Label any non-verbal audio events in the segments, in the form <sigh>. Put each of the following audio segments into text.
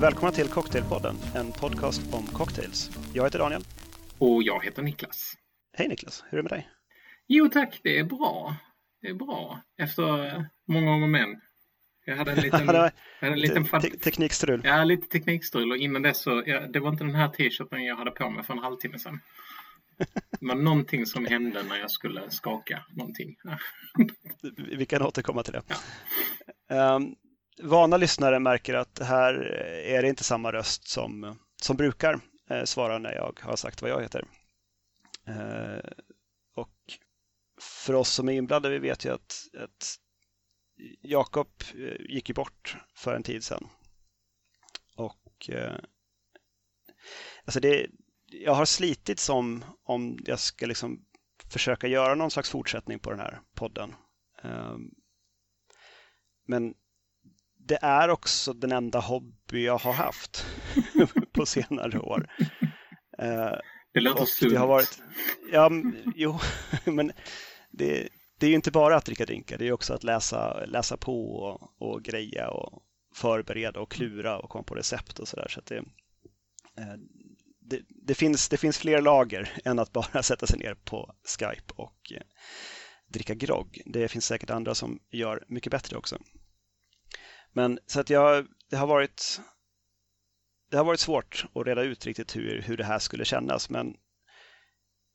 Välkomna till Cocktailpodden, en podcast om cocktails. Jag heter Daniel. Och jag heter Niklas. Hej Niklas, hur är det med dig? Jo tack, det är bra. Det är bra. Efter många om och men. Jag hade en liten, <laughs> Ja, jag hade en liten Te- te- Teknikstrul. Ja, lite teknikstrul och innan dess så, ja, det var inte den här t-shirten jag hade på mig för en halvtimme sedan. <laughs> Det var någonting som hände när jag skulle skaka någonting. Ja. Vi kan återkomma till det. Ehm, vana lyssnare märker att här är det inte samma röst som, som brukar eh, svara när jag har sagt vad jag heter. Eh, och för oss som är inblandade, vi vet ju att, att Jakob eh, gick ju bort för en tid sedan. Och eh, alltså det, jag har slitit som om jag ska liksom försöka göra någon slags fortsättning på den här podden. Eh, men det är också den enda hobby jag har haft <laughs> på senare år. Eh, Det låter och sunt. det har varit, ja, jo, <laughs> men det, det är ju inte bara att dricka drinkar, det är också att läsa, läsa på och, och greja och förbereda och klura och komma på recept och sådär. Så att det, eh, det, det, finns, det finns fler lager <laughs> än att bara sätta sig ner på Skype och eh, dricka grogg. Det finns säkert andra som gör mycket bättre också. Men så att jag, det har varit det har varit svårt att reda ut riktigt hur, hur det här skulle kännas, men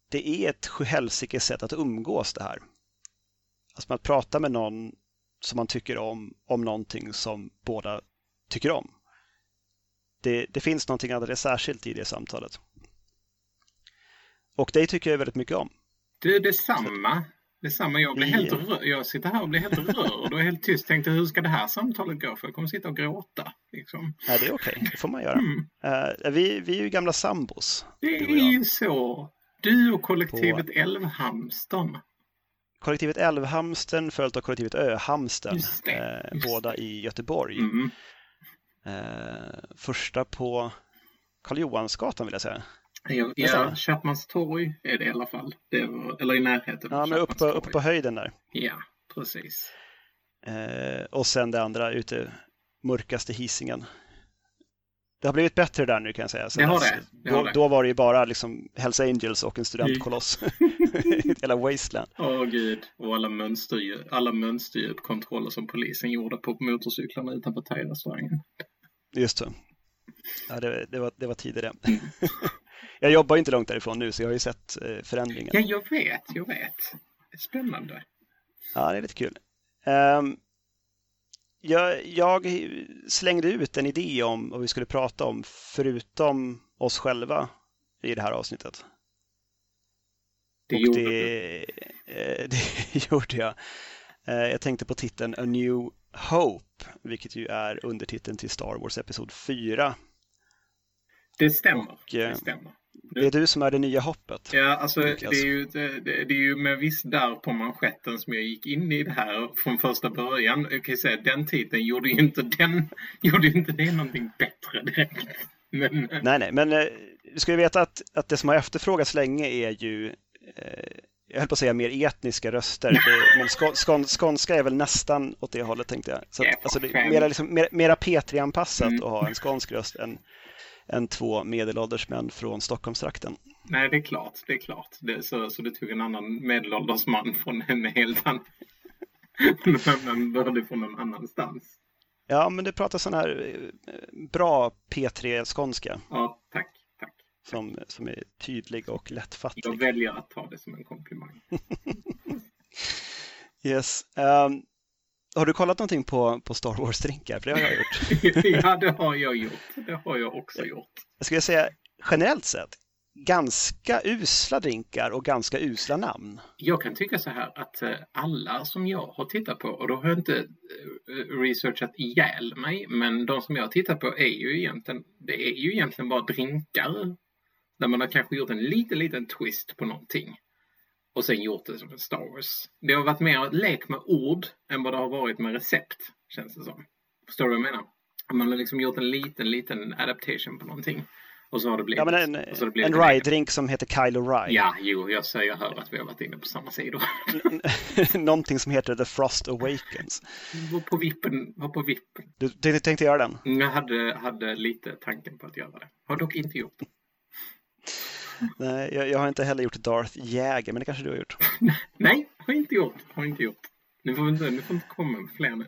det är ett sjuhelsikes sätt att umgås det här. Alltså att prata med någon som man tycker om, om någonting som båda tycker om. Det, det finns någonting alldeles särskilt i det samtalet. Och det tycker jag väldigt mycket om. Du, detsamma. Detsamma. Jag, blir helt rör, jag sitter här och blir helt rörd och är helt tyst. Tänkte hur ska det här samtalet gå? För jag kommer sitta och gråta. Liksom. Ja, det är okej, det får man göra. Mm. Eh, vi, vi är ju gamla sambos. Det är ju så. Du och kollektivet Älvhamstern. Kollektivet Älvhamsten följt av kollektivet Öhamsten. Just det, eh, just båda i Göteborg. Mm. Eh, första på Karl Johansgatan vill jag säga. Ja, Det. Chapmans torg är det i alla fall. Det var, eller i närheten Ja, men upp på, upp på höjden där. Ja, precis. Eh, och sen det andra ute mörkaste Hisingen. Det har blivit bättre där nu kan jag säga. Så Det har det, det då, har det. då var det ju bara liksom Hells Angels och en studentkoloss. <laughs> Hela Wasteland. Åh gud. Och alla mönsterdjup, alla mönsterdjupkontroller som polisen gjorde på motorcyklarna utanför thai-restaurangen. Just så. Ja, det, det, var, det var tidigare. Mm. Jag jobbar ju inte långt därifrån nu så jag har ju sett eh, förändringen. Ja, jag vet, jag vet. Spännande. Ja, det är lite kul. Ehm, jag, jag slängde ut en idé om vad vi skulle prata om förutom oss själva i det här avsnittet. Det Och gjorde du. det, eh, <laughs> det gjorde jag. Eh, Jag tänkte på titeln A New Hope, vilket ju är undertiteln till Star Wars Episod 4. Det stämmer. Och, eh, det stämmer. Det är du som är det nya hoppet. Ja, alltså det är, ju, det, det är ju med viss där på manschetten som jag gick in i det här från första början. Jag kan ju säga den titeln gjorde ju inte, den, <laughs> gjorde inte det någonting bättre direkt. Men eh, Nej, nej, men eh, du ska ju veta att, att det som har efterfrågats länge är ju, eh, jag höll på att säga mer etniska röster, det, <laughs> men skån, skån, skånska är väl nästan åt det hållet tänkte jag. Så att, alltså, det är mera, liksom, mera, mera P3-anpassat Mm. att ha en skånsk röst än, än två medelålders män från Stockholmstrakten. nej, det är klart. Det är klart. Det, så, så du tog en annan medelålders man från en helt annan... Men började från någon annanstans. Ja, men det pratar sån här eh, bra P3-skånska Ja, tack. Tack. som, som är tydlig och lättfattlig. Jag väljer att ta det som en komplimang. <laughs> Yes. Ehm, har du kollat någonting på, på Star Wars-drinkar? För det har jag gjort. <laughs> ja, det har jag gjort. Det har jag också gjort. Jag skulle säga generellt sett ganska usla drinkar och ganska usla namn. Jag kan tycka så här att eh, alla som jag har tittat på, och då har jag inte eh, researchat ihjäl mig, men de som jag har tittat på är ju egentligen, det är ju egentligen bara drinkar. Där man har kanske gjort en liten, liten twist på någonting. Och sen gjort det som en Star Wars. Det har varit mer lek med ord än vad det har varit med recept, känns det som. Förstår du vad jag menar? Man har liksom gjort en liten, liten adaptation på någonting. Och så har det blivit... Ja, men en, så en rye-drink som heter Kylo Rye. Ja, jo, jag säger jag hör att vi har varit inne på samma sidor. <laughs> Någonting som heter The Frost Awakens. var på vippen, var på vippen. Du, du tänkte göra den? Jag hade, hade lite tanken på att göra det. Har dock inte gjort det. Nej, jag, jag har inte heller gjort Darth Jäger, men det kanske du har gjort. <laughs> Nej, har inte gjort. Har inte gjort. Nu får vi inte, nu får inte komma med fler nu.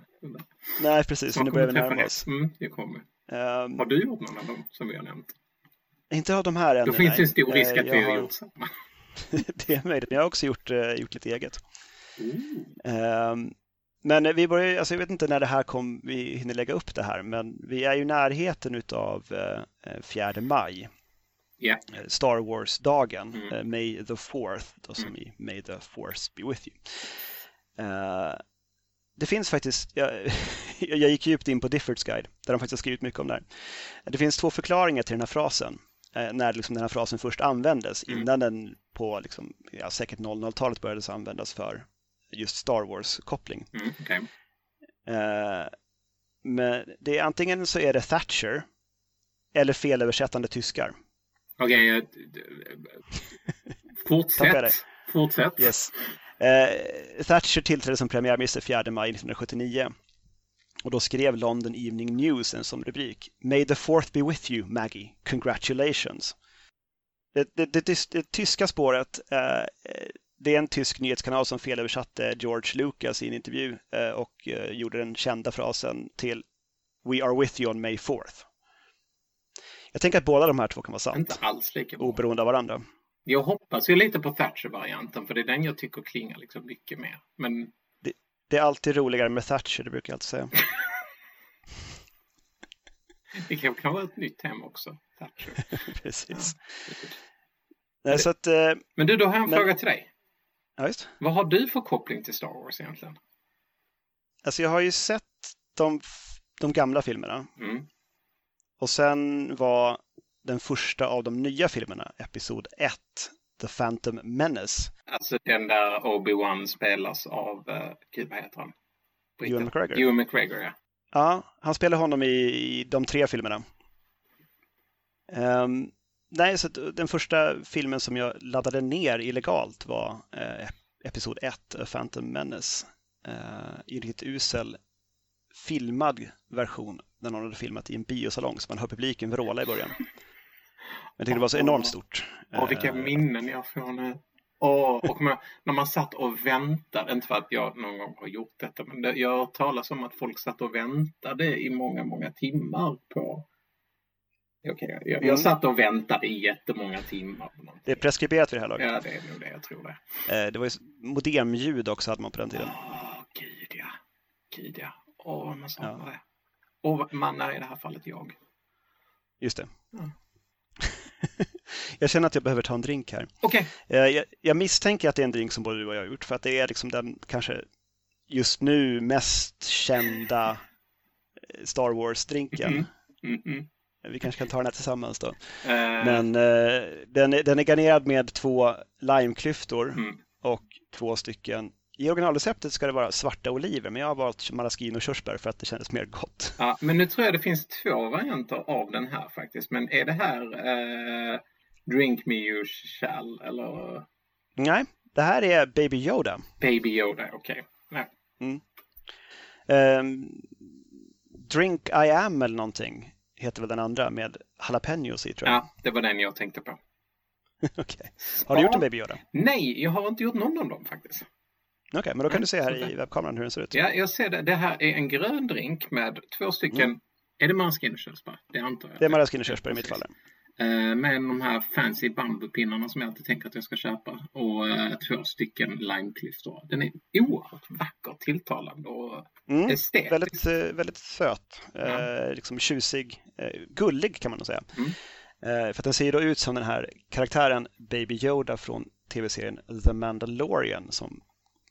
Nej, precis, nu börjar vi närma oss. Mm, det kommer. Ehm, Har du gjort någon av dem som vi har nämnt? inte av de här ännu. Då finns det en stor risk Eh, att vi har gjort samma. <laughs> det är möjligt, men jag har också gjort, eh, gjort lite eget. Ooh. Ehm, men vi börjar, alltså jag vet inte när det här kom, vi hinner lägga upp det här, men vi är ju i närheten utav eh, 4 maj. Eh, Star Wars-dagen, Mm. eh, May the 4th, då som Mm. i May the Force be with you. Eh, det finns faktiskt, <laughs> jag, jag gick djupt in på Diffords guide, där de faktiskt har skrivit mycket om det här. Det finns två förklaringar till den här frasen, eh, när liksom den här frasen först användes, Mm. innan den på liksom, ja, säkert 00-talet började användas för just Star Wars-koppling. Mm. Eh, men det är antingen så är det Thatcher eller felöversättande tyskar. Okej, dig. fortsätt. Fortsätt. Yes. Eh, Thatcher tillträdde som premiärminister 4 maj 1979. Och då skrev London Evening News en som rubrik May the fourth be with you, Maggie. Congratulations. Det, det, det, det, det tyska spåret, eh, det är en tysk nyhetskanal som felöversatte George Lucas i en intervju eh, och eh, gjorde den kända frasen till We are with you on May 4th. Jag tänker att båda de här två kan vara sant, Inte alls lika bra. oberoende av varandra. Jag hoppas ju lite på Thatcher-varianten för det är den jag tycker klingar liksom mycket mer. Men Det är alltid roligare med Thatcher, det brukar jag alltid säga. <laughs> det kan kan vara ett nytt hem också. Thatcher. <laughs> Precis. Ja. Nej, så att, eh, Men du, då har jag en Men- fråga till dig. ja, just. Vad har du för koppling till Star Wars egentligen? Alltså jag har ju sett de, de gamla filmerna Mm. Och sen var den första av de nya filmerna, Episod 1, The Phantom Menace, Alltså den där Obi-Wan spelas av, uh, gud vad heter han? Britten. Ewan McGregor. Ewan McGregor, ja. Ja, han spelar honom i, i de tre filmerna. Ehm, nej, så att den första filmen som jag laddade ner illegalt var eh, Episod 1, A Phantom Menace. Eh, I riktigt usel filmad version där någon hade filmat i en biosalong så man hör publiken vråla i början. Jag tyckte det var så enormt stort. Åh, vilka Eh, minnen jag får nu. Åh, och man, när man satt och väntade, inte för att jag någon gång har gjort detta, men det, jag har talas om att folk satt och väntade i många, många timmar på... Okej, jag, jag Mm. satt och väntade i jättemånga timmar. På någonting. Det är preskriberat vid det här laget. Ja, det är nog det jag tror det. Eh, det var ju modemljud också hade man på den tiden. Åh, gud ja. Gud ja. Åh, man saknar Ja. det. Och man är i det här fallet jag. Just det. Mm. <laughs> jag känner att jag behöver ta en drink här. Okej. Eh, Jag, jag misstänker att det är en drink som både du och jag har gjort för att det är liksom den kanske just nu mest kända eh, Star Wars-drinken. Mhm. Mhm. Vi kanske kan ta den här tillsammans då. Eh, Men eh, den, den är garnerad med två limeklyftor mm. och två stycken i originalreceptet ska det vara svarta oliver, men jag har valt maraschino och körsbär för att det kändes mer gott. Ja, men nu tror jag det finns två varianter av den här faktiskt. Men är det här eh, Drink Me You Shall eller Nej, det här är Baby Yoda. Baby Yoda? Okej. Nej. Ehm, Drink I am eller någonting heter väl den andra med jalapenos i tror jag. Ja, det var den jag tänkte på. <laughs> Okej. Har du gjort en Baby Yoda? Nej, jag har inte gjort någon av dem faktiskt. Okej, men då kan du se här i webbkameran hur den ser ut. Ja, jag ser det. Det här är en grön drink med två stycken. Mm. Är det maraschino körsbär? Det antar jag. Det är maraschino körsbär i mitt fall. Eh, med de här fancy bambupinnarna som jag alltid tänker att jag ska köpa. Och eh, två stycken limeklyftor. Den är oerhört vacker, tilltalande och Mm. estetisk. Väldigt, eh, väldigt söt, Ja. liksom tjusig, gullig kan man nog säga. Mm. För att den ser ju då ut som den här karaktären Baby Yoda från tv-serien The Mandalorian som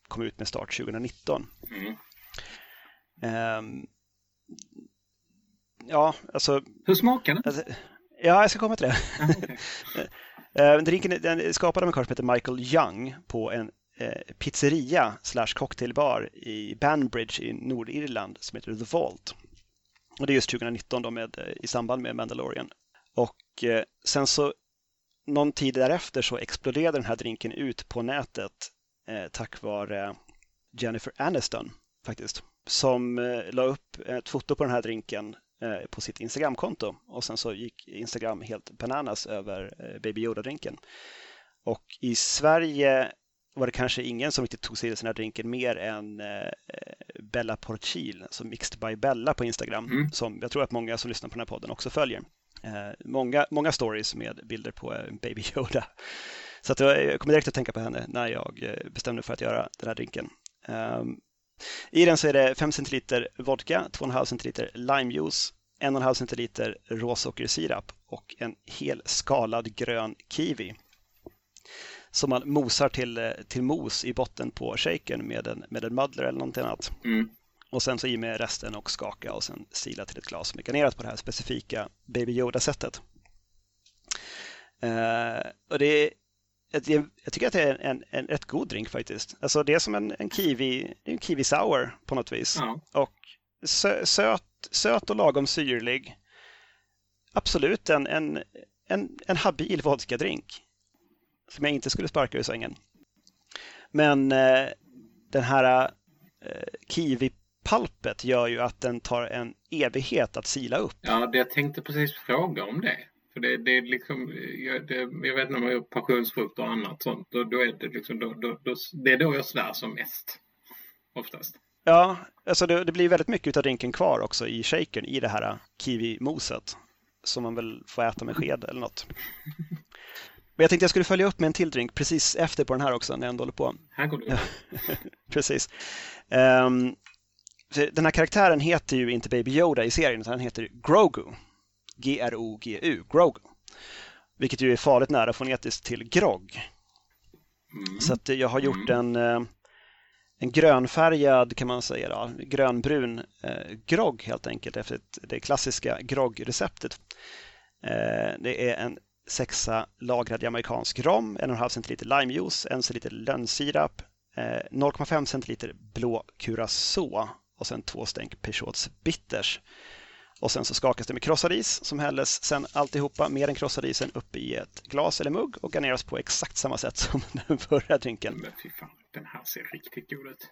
kom ut med start 2019. Mm. Ehm, ja, alltså, Hur smakar den? alltså, ja, jag ska komma till det. Ah, okej. <laughs> Eh, drinken den skapad av en karl som heter Michael Young på en eh, pizzeria slash cocktailbar i Banbridge i Nordirland som heter The Vault. Och det är just 2019 då med, eh, i samband med Mandalorian. Och eh, sen så någon tid därefter så exploderade den här drinken ut på nätet eh, tack vare Jennifer Aniston faktiskt. Som eh, la upp ett foto på den här drinken eh, på sitt Instagramkonto och sen så gick Instagram helt bananas över eh, Baby Yoda-drinken. Och i Sverige var det kanske ingen som riktigt tog sig till den här drinken mer än Bella Porcil, som Mixed by Bella på Instagram, mm. som jag tror att många som lyssnar på den här podden också följer. Många, många stories med bilder på Baby Yoda. Så att jag kommer direkt att tänka på henne när jag eh, bestämde för att göra den här drinken. Um, I den så är det 5 centiliter vodka, 2,5 centiliter limejuice, 1,5 centiliter råsockersirap och en hel skalad grön kiwi som man mosar till, till mos i botten på shaken med en, med en muddler eller någonting annat. Mm. Och sen så i med resten och skaka och sen sila till ett glas som är garnerat på det här specifika Baby Yoda-sättet. Uh, och det jag, jag, tycker att det är en, en rätt god drink faktiskt. Alltså det är som en, en kiwi, en kiwi sour på något vis. Ja. Och sö, söt, söt och lagom syrlig. Absolut en, en, en, en habil vodka-drink. Som jag inte skulle sparka ur sängen. Men eh, den här eh, kiwi palpet gör ju att den tar en evighet att sila upp. Ja, det jag tänkte precis fråga om det. För det, det är liksom, jag, det, jag vet när man gör passionsfrukt och annat sånt, då, då är det liksom, då, då, då, det är då jag svär som mest. Oftast. Ja, alltså det, det, blir väldigt mycket av drinken kvar också i shaken i det här kiwi-moset. Som man väl får äta med sked eller något. Men jag tänkte jag skulle följa upp med en till drink precis efter på den här också när jag ändå håller på. Här går du. <laughs> precis. Um, den här karaktären heter ju inte Baby Yoda i serien utan han heter Grogu. G-R-O-G-U, Grogu. Vilket ju är farligt nära fonetiskt till grogg. Mm. Så att jag har gjort mm. en, eh, en grönfärgad, kan man säga, då, grönbrun eh, grogg helt enkelt efter det klassiska groggreceptet. Eh, det är en sexa lagrad jamaicansk rom, en och en halv centiliter limejuice, en centiliter lönnsirap, 0,5 centiliter blå curacao och sen två stänk Peugeots Bitters. Och sen så skakas det med krossad is som hälldes sen alltihopa med den krossade isen upp i ett glas eller mugg och garneras på exakt samma sätt <laughs> som den förra drinken. Men fy fan, den här ser riktigt god ut.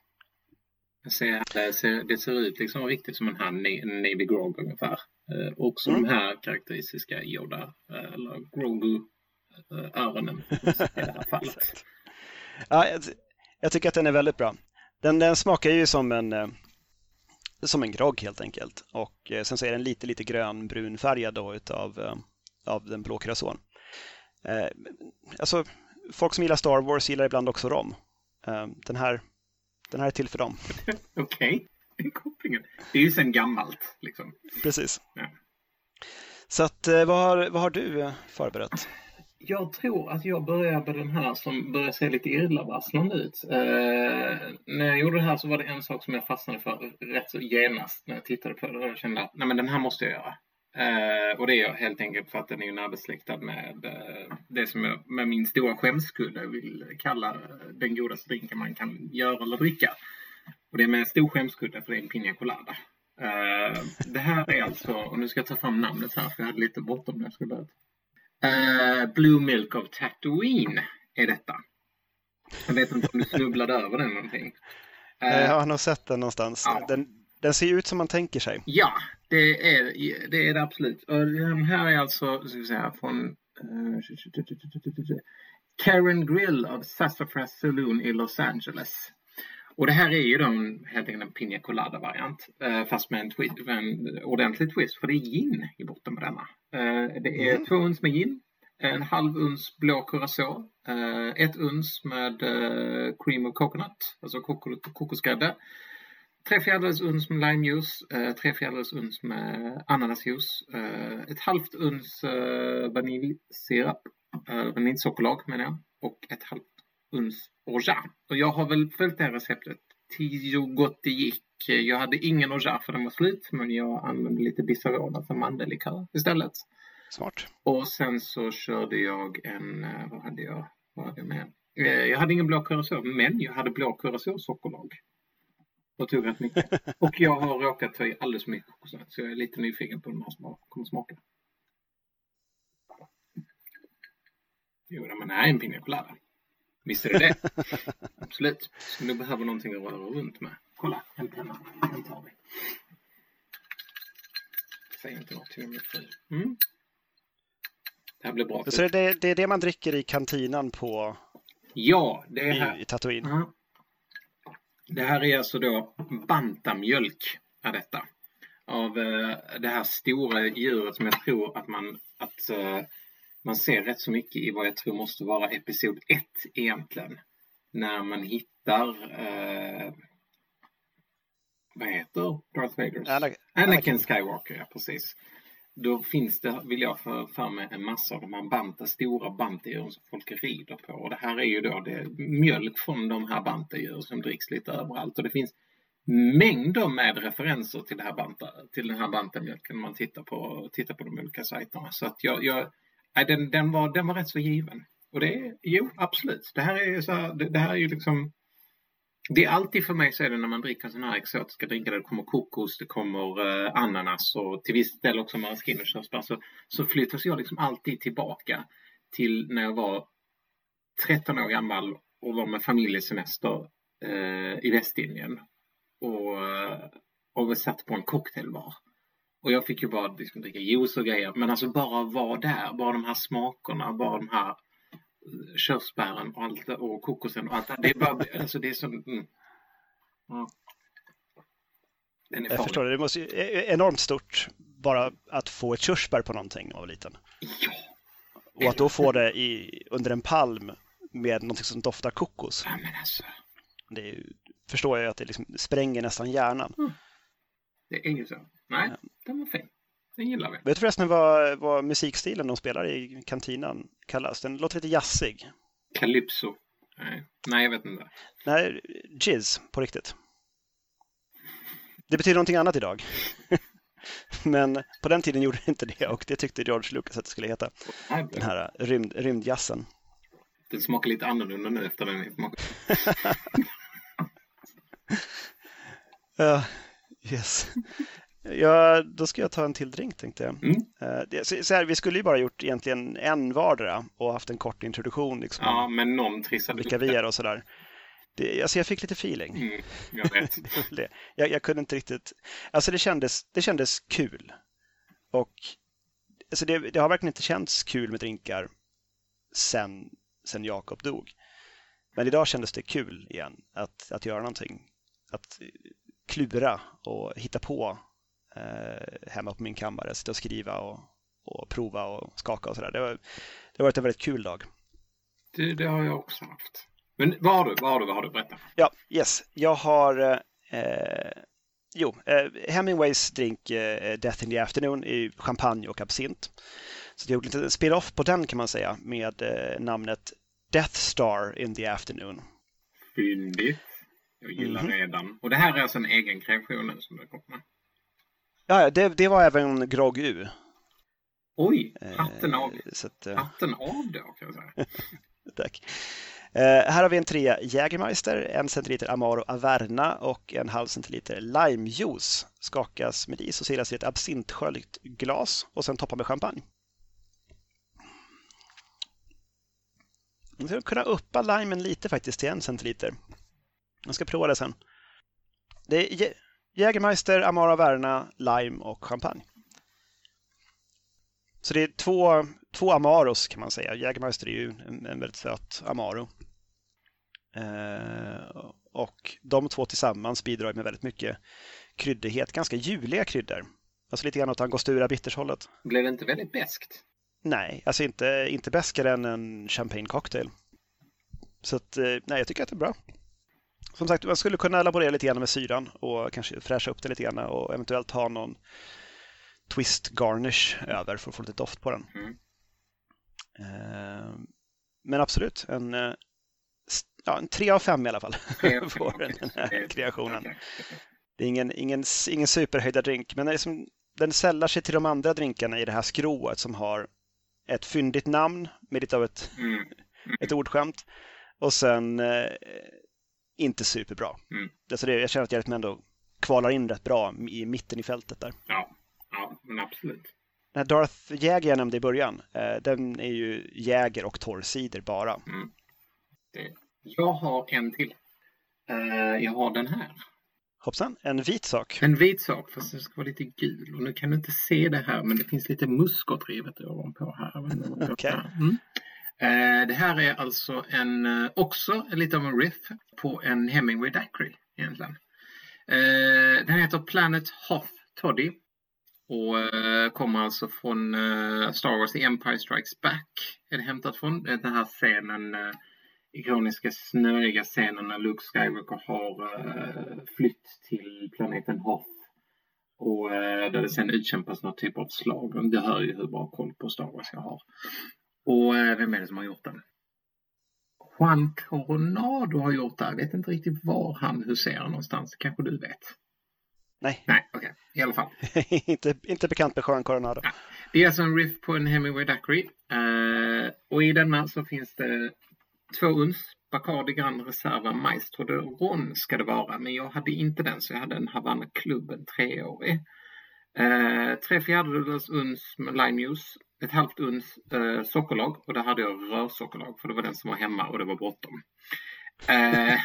Ser, det ser ut liksom riktigt som en här Navy Grog ungefär. Eh, och som mm. här karaktäristiska Yoda eh, eller Grogu-öronen eh, <laughs> i det här fallet. ja, jag, jag, tycker att den är väldigt bra. Den, den smakar ju som en som en grogg helt enkelt. Och eh, sen så är den lite, lite grön färgad då utav eh, av den blå kurason. Eh, alltså, folk som gillar Star Wars gillar ibland också rom. Den här, den här är till för dem. <laughs> Okej, okay. kopplingen. Det är ju sen gammalt. Liksom. Precis. Ja. Så att, vad, har, vad har du förberett? Jag tror att jag börjar med den här som börjar se lite illavarslande ut. Eh, när jag gjorde det här så var det en sak som jag fastnade för rätt så genast när jag tittade på det. Och jag kände att nej, men den här måste jag göra. Eh, och det är jag helt enkelt för att den är närbesläktad med eh, det som jag med min stora skämskudde vill kalla eh, den godaste drinken man kan göra eller dricka. Och det är med en stor skämskudde för det är en Pina Colada. Eh, det här är alltså, och nu ska jag ta fram namnet här för jag hade lite bråttom när jag skulle börja Uh, Blue Milk of Tatooine är detta. Jag vet inte om du snubblade över den någonting. <laughs> Uh, jag har nog sett den någonstans. Ja. Den, den ser ut som man tänker sig. Ja, det är det, är det absolut. Och den här är alltså ska vi säga, från uh, Karen Grill av Sassafras Saloon i Los Angeles. Och det här är ju då en, helt enkelt en Pina Colada-variant. Eh, fast med en, twist, en ordentlig twist, för det är gin i botten på denna. Eh, det är mm. två uns med gin, en halv uns blå curacao, eh, ett uns med eh, cream of coconut, alltså kokosgrädde. Tre fjärdedels uns med limejuice, tre fjärdedels uns med ananasjuice, ett halvt uns vaniljsirap, vaniljsockerlag menar jag, och ett halvt uns orgeat. Och jag har väl följt det här receptet tio gott det gick. Jag hade ingen orgeat för den var slut, men jag använde lite Bisarola för mandellikör istället. Smart. Och sen så körde jag en, eh, vad hade jag, vad hade jag med? Eh, jag hade ingen blå curacao, men jag hade blå curacao-sockerlag. Och tog rätt mycket. <laughs> Och jag har råkat ta i alldeles för mycket kokosnöt, så jag är lite nyfiken på hur den här kommer smaka. Jo, men det är en Pina Colada. Visste du det? <laughs> Absolut. Så du behöver någonting att röra runt med. Kolla, en penna. Den tar vi. Säg inte något till min fru. Mm. Det här blir bra. Så det, det är det man dricker i kantinan på Ja, det är här. i, i Tatooine? Ja. Det här är alltså då bantamjölk är detta. Av eh, det här stora djuret som jag tror att man att eh, man ser rätt så mycket i vad jag tror måste vara episod 1 egentligen. När man hittar eh, vad heter Darth Vaders? Anakin. Anakin Skywalker, ja precis. Då finns det, vill jag för, för mig, en massa av de här banta, stora bantadjuren som folk rider på. Och det här är ju då det, mjölk från de här bantadjuren som dricks lite överallt. Och det finns mängder med referenser till, det här banta, till den här bantamjölken när man tittar på, tittar på de olika sajterna. Så att jag, jag nej, den, den, var, den var rätt så given. Och det är, jo absolut, det här är ju så här, det, det här är ju liksom det är alltid för mig så är det när man dricker sådana här exotiska drinkar, det kommer kokos, det kommer eh, ananas och till viss del också maraschino och körsbär, så, så flyttas jag liksom alltid tillbaka till när jag var 13 år gammal och var med familjesemester eh, i Västindien och, eh, och vi satt på en cocktailbar. Och jag fick ju bara liksom, dricka juice och grejer, men alltså bara vara där, bara de här smakerna, bara de här körsbären och, allt, och kokosen och allt det är bara, <laughs> alltså det är som... Mm. Ja. Den är jag förstår det, det måste ju enormt stort bara att få ett körsbär på någonting när man var liten. Ja. Och att då få det i, under en palm med någonting som doftar kokos. Ja, men alltså. Det är, förstår jag att det liksom spränger nästan hjärnan. Mm. Det är ju så. Nej, ja. Den var fin. Den gillar vi. Vet du förresten vad, vad musikstilen de spelar i kantinan kallas? Den låter lite jazzig. Calypso. Nej. Nej, jag vet inte. Nej, jizz på riktigt. Det betyder någonting annat idag. <laughs> Men på den tiden gjorde det inte det och det tyckte George Lucas att det skulle heta. Den här rymd, rymdjazzen. Det smakar lite annorlunda nu efter den informationen. uh, <laughs> yes. Ja, då ska jag ta en till drink tänkte jag. Mm. Uh, så här, vi skulle ju bara gjort egentligen en vardera och haft en kort introduktion. Liksom, ja, men någon trissade Vilka vi är och sådär. Det, alltså jag fick lite feeling. Mm, jag vet. <laughs> det, jag, jag, kunde inte riktigt... Alltså det kändes, det kändes kul. Och alltså det, det har verkligen inte känts kul med drinkar sen, sen Jakob dog. Men idag kändes det kul igen att, att göra någonting. Att klura och hitta på eh, hemma på min kammare, sitta och skriva och, och prova och skaka och sådär. Det, det har varit en väldigt kul dag. Det, det, har jag också haft. Men vad har du? Vad har du? Vad har du? Berätta. Ja, yes. Jag har eh, Jo, eh, Hemingways drink eh, Death in the Afternoon är champagne och absint. Så jag gjorde lite spin-off på den kan man säga med eh, namnet Death Star in the Afternoon. Fyndigt. Jag gillar mm -hmm. redan. Och det här är alltså en egen kreation som du kommer med? Ja, det, det var även Grogg U. Oj, hatten av. Så att, hatten av då kan jag säga. <laughs> Tack. Uh, här har vi en trea Jägermeister, en centiliter Amaro Averna och en halv centiliter limejuice. Skakas med is och silas i ett absintsköljt glas och sen toppar med champagne. Jag ska kunna uppa limen lite faktiskt till en centiliter. Jag ska prova det sen. Det är Jägermeister, Amaro Averna, lime och champagne. Så det är två, två Amaros kan man säga. Jägermeister är ju en, en väldigt söt Amaro. Eh, och de två tillsammans bidrar med väldigt mycket kryddighet, ganska juliga kryddor. Alltså lite grann åt angostura bittershållet. Blev det inte väldigt beskt? Nej, alltså inte, inte bäskare än en champagne cocktail. Så att, eh, nej, jag tycker att det är bra. Som sagt, man skulle kunna laborera lite grann med syran och kanske fräscha upp det lite grann och eventuellt ha någon twist garnish över för att få lite doft på den. Mm. Eh, men absolut, en ja, en tre av fem i alla fall på <laughs> den här kreationen. Det är ingen, ingen, ingen superhöjdardrink, men liksom, den sällar sig till de andra drinkarna i det här skrået som har ett fyndigt namn med lite av ett, mm. <laughs> ett ordskämt och sen eh, inte superbra. Mm. Alltså det, jag känner att jag ändå kvalar in rätt bra i mitten i fältet där. Ja, ja men absolut. Den Darth Jäger jag nämnde i början, eh, den är ju Jäger och torrcider bara. Mm. Jag har en till. Uh, jag har den här. Hoppsan, en vit sak. En vit sak, fast den ska vara lite gul. Och nu kan du inte se det här, men det finns lite muskotdrivet ovanpå här. Okay. Mm. Eh, det här är alltså en, eh, också lite av en riff på en Hemingway Daiquiri egentligen. Eh, den heter Planet Hoth Toddy och kommer alltså från Star Wars The Empire Strikes Back. Är det hämtat från den här scenen ikoniska snöiga scenen när Luke Skywalker har flytt till planeten Hoth. Och där det sen utkämpas någon typ av slag. Det hör ju hur bra koll på Star Wars jag har. Och uh, vem är det som har gjort den? Juan Coronado har gjort det. Jag vet inte riktigt var han huserar någonstans. Kanske du vet? Nej. Nej, okej. Okay. I alla fall. <laughs> inte, inte bekant med Juan Coronado. Ja. Det är alltså en riff på en Hemingway Daiquiri. Uh, och i denna så finns det två uns Bacardi Grand Reserva Maestro de Ron ska det vara, men jag hade inte den så jag hade en Havanna Club, en treårig. Eh, tre fjärdedels uns med limejuice, ett halvt uns eh, sockerlag och där hade jag rörsockerlag för det var den som var hemma och det var bråttom. Eh,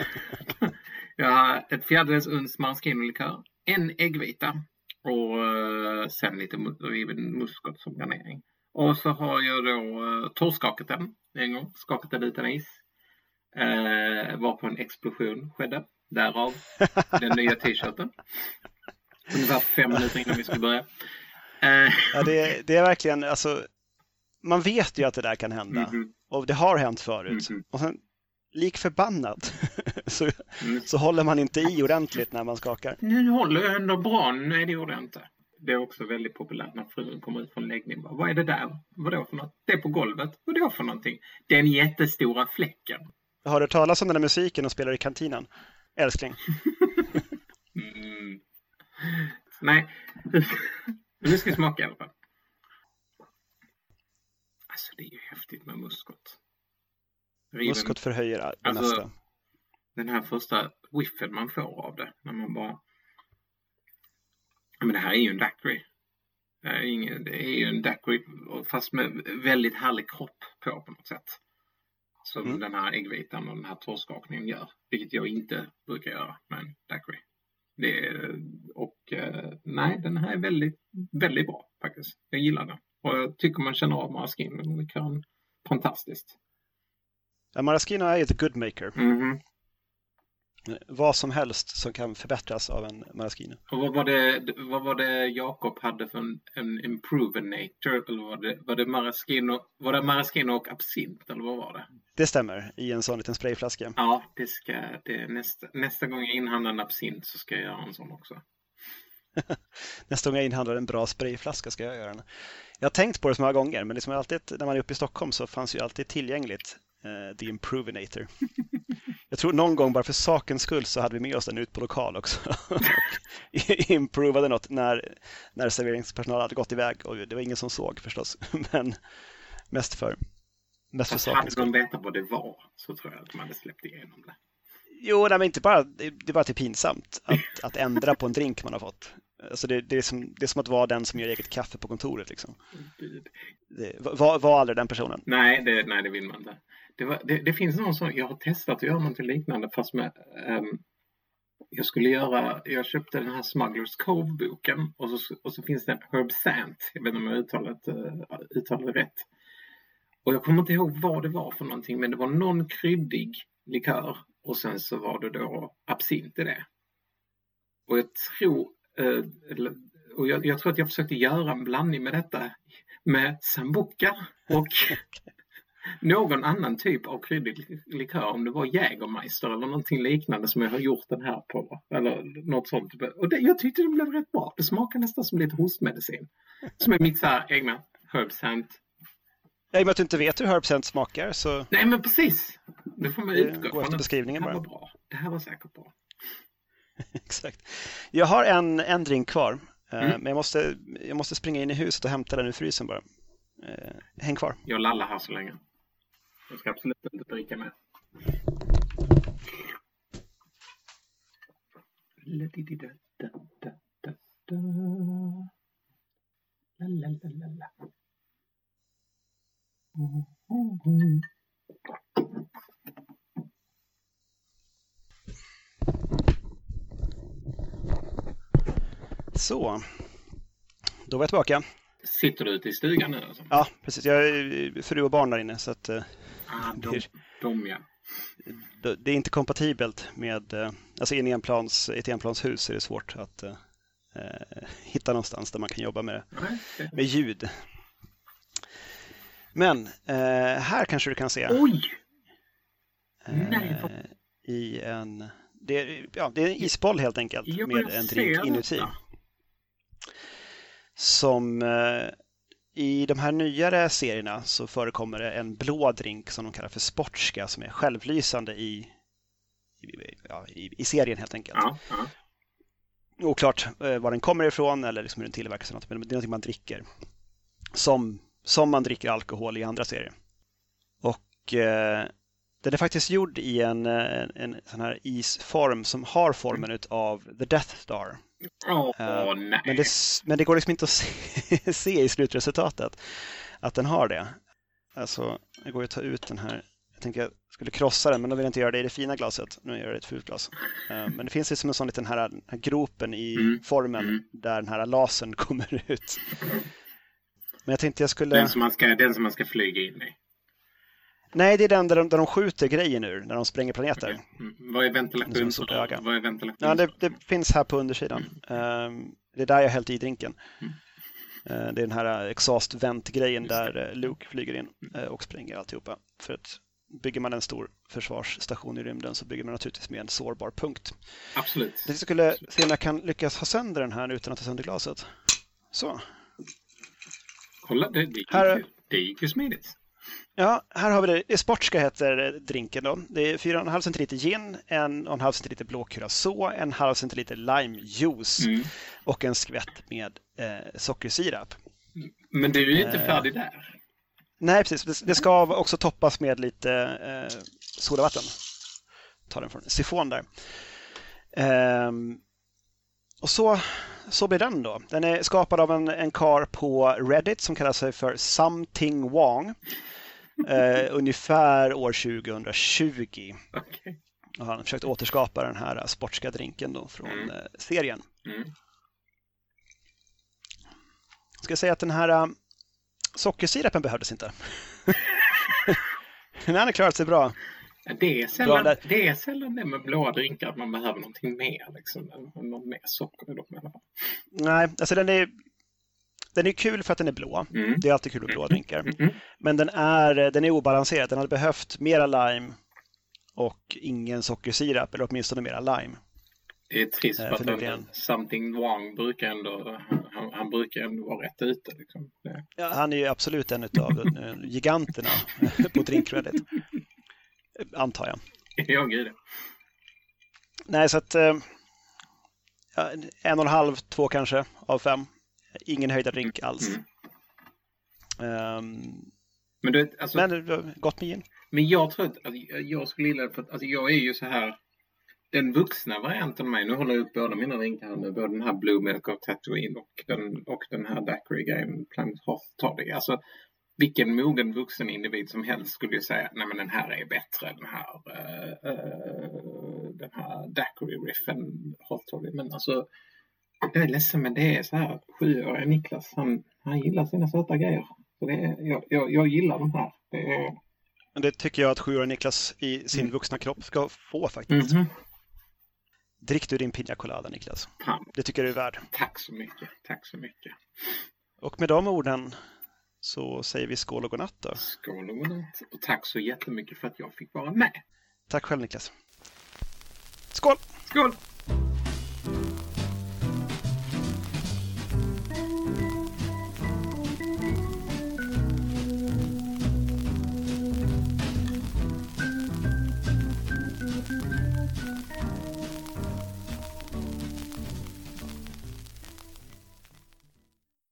<laughs> jag har ett fjärdedels uns maraschino-likör, en äggvita och eh, sen lite muskot som garnering. Och så har jag då eh, torrskakat den en gång, skakat den utan is. Eh, var på en explosion skedde. Därav den nya t-shirten. Ungefär fem minuter innan vi skulle börja. Eh. Ja, det, det, är verkligen, alltså, man vet ju att det där kan hända. Mm. Och det har hänt förut. Mm. Och sen, lik förbannat <laughs> så, mm. så håller man inte i ordentligt när man skakar. Nu håller jag ändå bra. Nej, det gjorde jag inte. Det är också väldigt populärt när frun kommer ut från läggning. Vad är det där? Vadå för något? Det är på golvet. Vadå för någonting? Den jättestora fläcken. Har du talas om den där musiken och spelar i kantinen? Älskling. <laughs> mm. Nu ska vi smaka i alla fall. Alltså det är ju häftigt med muskot. Riven. Muskot förhöjer det alltså, mesta. Den här första whiffen man får av det. När man bara... Men det här är ju en daiquiri. Det är ju en daiquiri fast med väldigt härlig kropp på på något sätt som mm. den här äggvitan och den här torrskakningen gör. Vilket jag inte brukar göra med en daiquiri. Det är, och eh, nej, den här är väldigt, väldigt bra faktiskt. Jag gillar den. Och jag tycker man känner av maraschino. Fantastiskt. Ja, maraschino är ju the good maker. Mm -hmm vad som helst som kan förbättras av en maraschino. Och vad var det, vad var det Jakob hade för en, en improvenator? Eller var det, var det maraschino, var det maraschino och absint eller vad var det? Det stämmer, i en sån liten sprayflaska. Ja, det ska, det, nästa, nästa gång jag inhandlar en absint så ska jag göra en sån också. <laughs> nästa gång jag inhandlar en bra sprayflaska ska jag göra en. Jag har tänkt på det så många gånger, men liksom alltid, när man är uppe i Stockholm så fanns ju alltid tillgängligt uh, The Improvinator. <laughs> Jag tror någon gång bara för sakens skull så hade vi med oss den ut på lokal också. <laughs> och improvade något när, när serveringspersonal hade gått iväg och det var ingen som såg förstås. <laughs> Men mest för, mest för sakens skull. Hade de vetat vad det var så tror jag att de hade släppt igenom det. Jo, nej, men inte bara, det är bara till pinsamt att, att ändra på en drink man har fått. Alltså det, det, är som, det är som att vara den som gör eget kaffe på kontoret. Liksom. Det, var, var aldrig den personen. Nej, det, nej, det vill man inte. Det, var, det, det, finns någon som, jag har testat att göra någonting liknande fast med um, jag skulle göra, jag köpte den här Smugglers Cove-boken och så, och så finns det en Herb Sant, jag vet inte om jag uttalat, eh, uh, uttalade rätt. Och jag kommer inte ihåg vad det var för någonting men det var någon kryddig likör och sen så var det då absint i det. Och jag tror, uh, och jag, jag, tror att jag försökte göra en blandning med detta med sambuca och <laughs> någon annan typ av kryddig likör, om det var Jägermeister eller någonting liknande som jag har gjort den här på. Eller något sånt. Och det, jag tyckte det blev rätt bra. Det smakar nästan som lite hostmedicin. Som är mitt så här egna Herbscent. Ja, i och med att du inte vet hur Herbscent smakar så... Nej, men precis. Det får man utgå från. efter beskrivningen det här bara. Var bra. Det här var säkert bra. <laughs> Exakt. Jag har en, en drink kvar. Eh, mm. Men jag måste, jag måste springa in i huset och hämta den ur frysen bara. Eh, häng kvar. Jag lallar här så länge. Jag ska absolut inte dricka la. Så, då var jag tillbaka. Sitter du ute i stugan nu alltså? Ja, precis. Jag har fru och barn där inne så att eh, Ah, de, <laughs> Det- de ja. det är inte kompatibelt med, eh, alltså i en enplans, ett enplanshus är det svårt att eh, eh, hitta någonstans där man kan jobba med, med ljud. Men eh, här kanske du kan se Oj! eh, nej, i en, det är, ja, det är en isboll helt enkelt med en drink inuti. detta. Som eh, i de här nyare serierna så förekommer det en blå drink som de kallar för sportska som är självlysande i, i, ja, i, i serien helt enkelt. Ja, ja. Oklart eh, var den kommer ifrån eller liksom hur den tillverkas, eller något, men det är någonting man dricker. Som, som man dricker alkohol i andra serier. Och eh, den är faktiskt gjord i en, eh, en, en sån här isform som har formen utav The Death Star. Eh, nej. Men det, men det går liksom inte att se, <laughs> se i slutresultatet att den har det. Alltså, det går ju att ta ut den här. Jag tänker jag skulle krossa den, men då vill jag inte göra det i det fina glaset. Nu gör jag det i ett fult glas. Eh, Men det finns liksom en sån liten här, här gropen i Mm, formen mm. där den här lasern <laughs> kommer ut. Men jag tänkte jag skulle... Den som, man ska, den som man ska flyga in i. Nej, det är den där de, där de skjuter grejen ur, när de spränger planeter. Mm. Vad är ventilation? öga. Vad är ventilation? Ja, det, det finns här på undersidan. Ehm, det är där jag hällt i drinken. Mm. Eh, det är den här exhaust vent-grejen det. Mm. där eh, Luke flyger in eh, och spränger alltihopa. För att bygger man en stor försvarsstation i rymden så bygger man naturligtvis med en sårbar punkt. Absolut. Jag skulle se om jag kan lyckas ha sönder den här utan att ta sönder glaset. Så. Kolla, det, det, gick, Här- ju- det gick ju smidigt. Ja, här har vi det. det sportska heter eh, drinken då. Det är 4,5 centiliter gin, 1,5 centiliter blå curacao, en halv centiliter limejuice Mm. och en skvätt med eh, sockersirap. Men du är ju inte Eh. färdig där. Nej, precis. Det- Det ska också toppas med lite eh, sodavatten. Ta den från sifon där. Ehm, och så, så blir den då. Den är skapad av en, en kar på Reddit som kallar sig för Something Wong. Eh, ungefär år 2020 Okej. har han försökt återskapa den här sportska drinken då från Mm. eh, serien. Mm. Ska jag säga att den här äh, sockersirapen behövdes inte. <laughs> den hade klarat sig bra. Det är, Bra sällan, där. det är sällan det med blåa drinkar att man behöver någonting mer. Liksom, något mer socker i dem i alla fall. Nej, alltså den är, den är kul för att den är blå. Mm. Det är alltid kul med blåa drinkar. Mm. Men den är, den är obalanserad. Den hade behövt mera lime och ingen sockersirap, eller åtminstone mera lime. Det är trist Eh, för att den, Something Wong brukar ändå, han, han brukar ändå vara rätt ute. Liksom. Ja, han är ju absolut en av giganterna <laughs> på drinkreddit. Antar jag. <laughs> ja, gud. Nej, så att eh, ja, en och en halv, två kanske av fem. Ingen höjda drink alls. Mm. Ehm, Men, du, alltså, men men, var gott med gin. jag tror att alltså, jag skulle gilla det för att alltså, jag är ju så här den vuxna varianten av mig. Nu håller jag upp båda mina drinkar här nu. Både den här Blue Milk of Tatooine och den, och den här Daiquiri Game Planet Hoth Toddy. Alltså vilken mogen vuxen individ som helst skulle ju säga nej men den här är bättre den här uh, uh, den här Daiquiri Riffen Hot Toddy. Men alltså jag är ledsen men det är så här sjuåriga Niklas han, han gillar sina söta grejer. Så det är, jag, jag, jag gillar de här. Det är, Men Det tycker jag att sjuåriga Niklas i sin Mm. vuxna kropp ska få faktiskt. Mhm. Drick du din Pina Colada Niklas. Fan, Det tycker jag du är värd. tack så mycket. Tack så mycket. Och med de orden så säger vi skål och godnatt då. Skål och godnatt. Och tack så jättemycket för att jag fick vara med. Tack själv Niklas. Skål! Skål!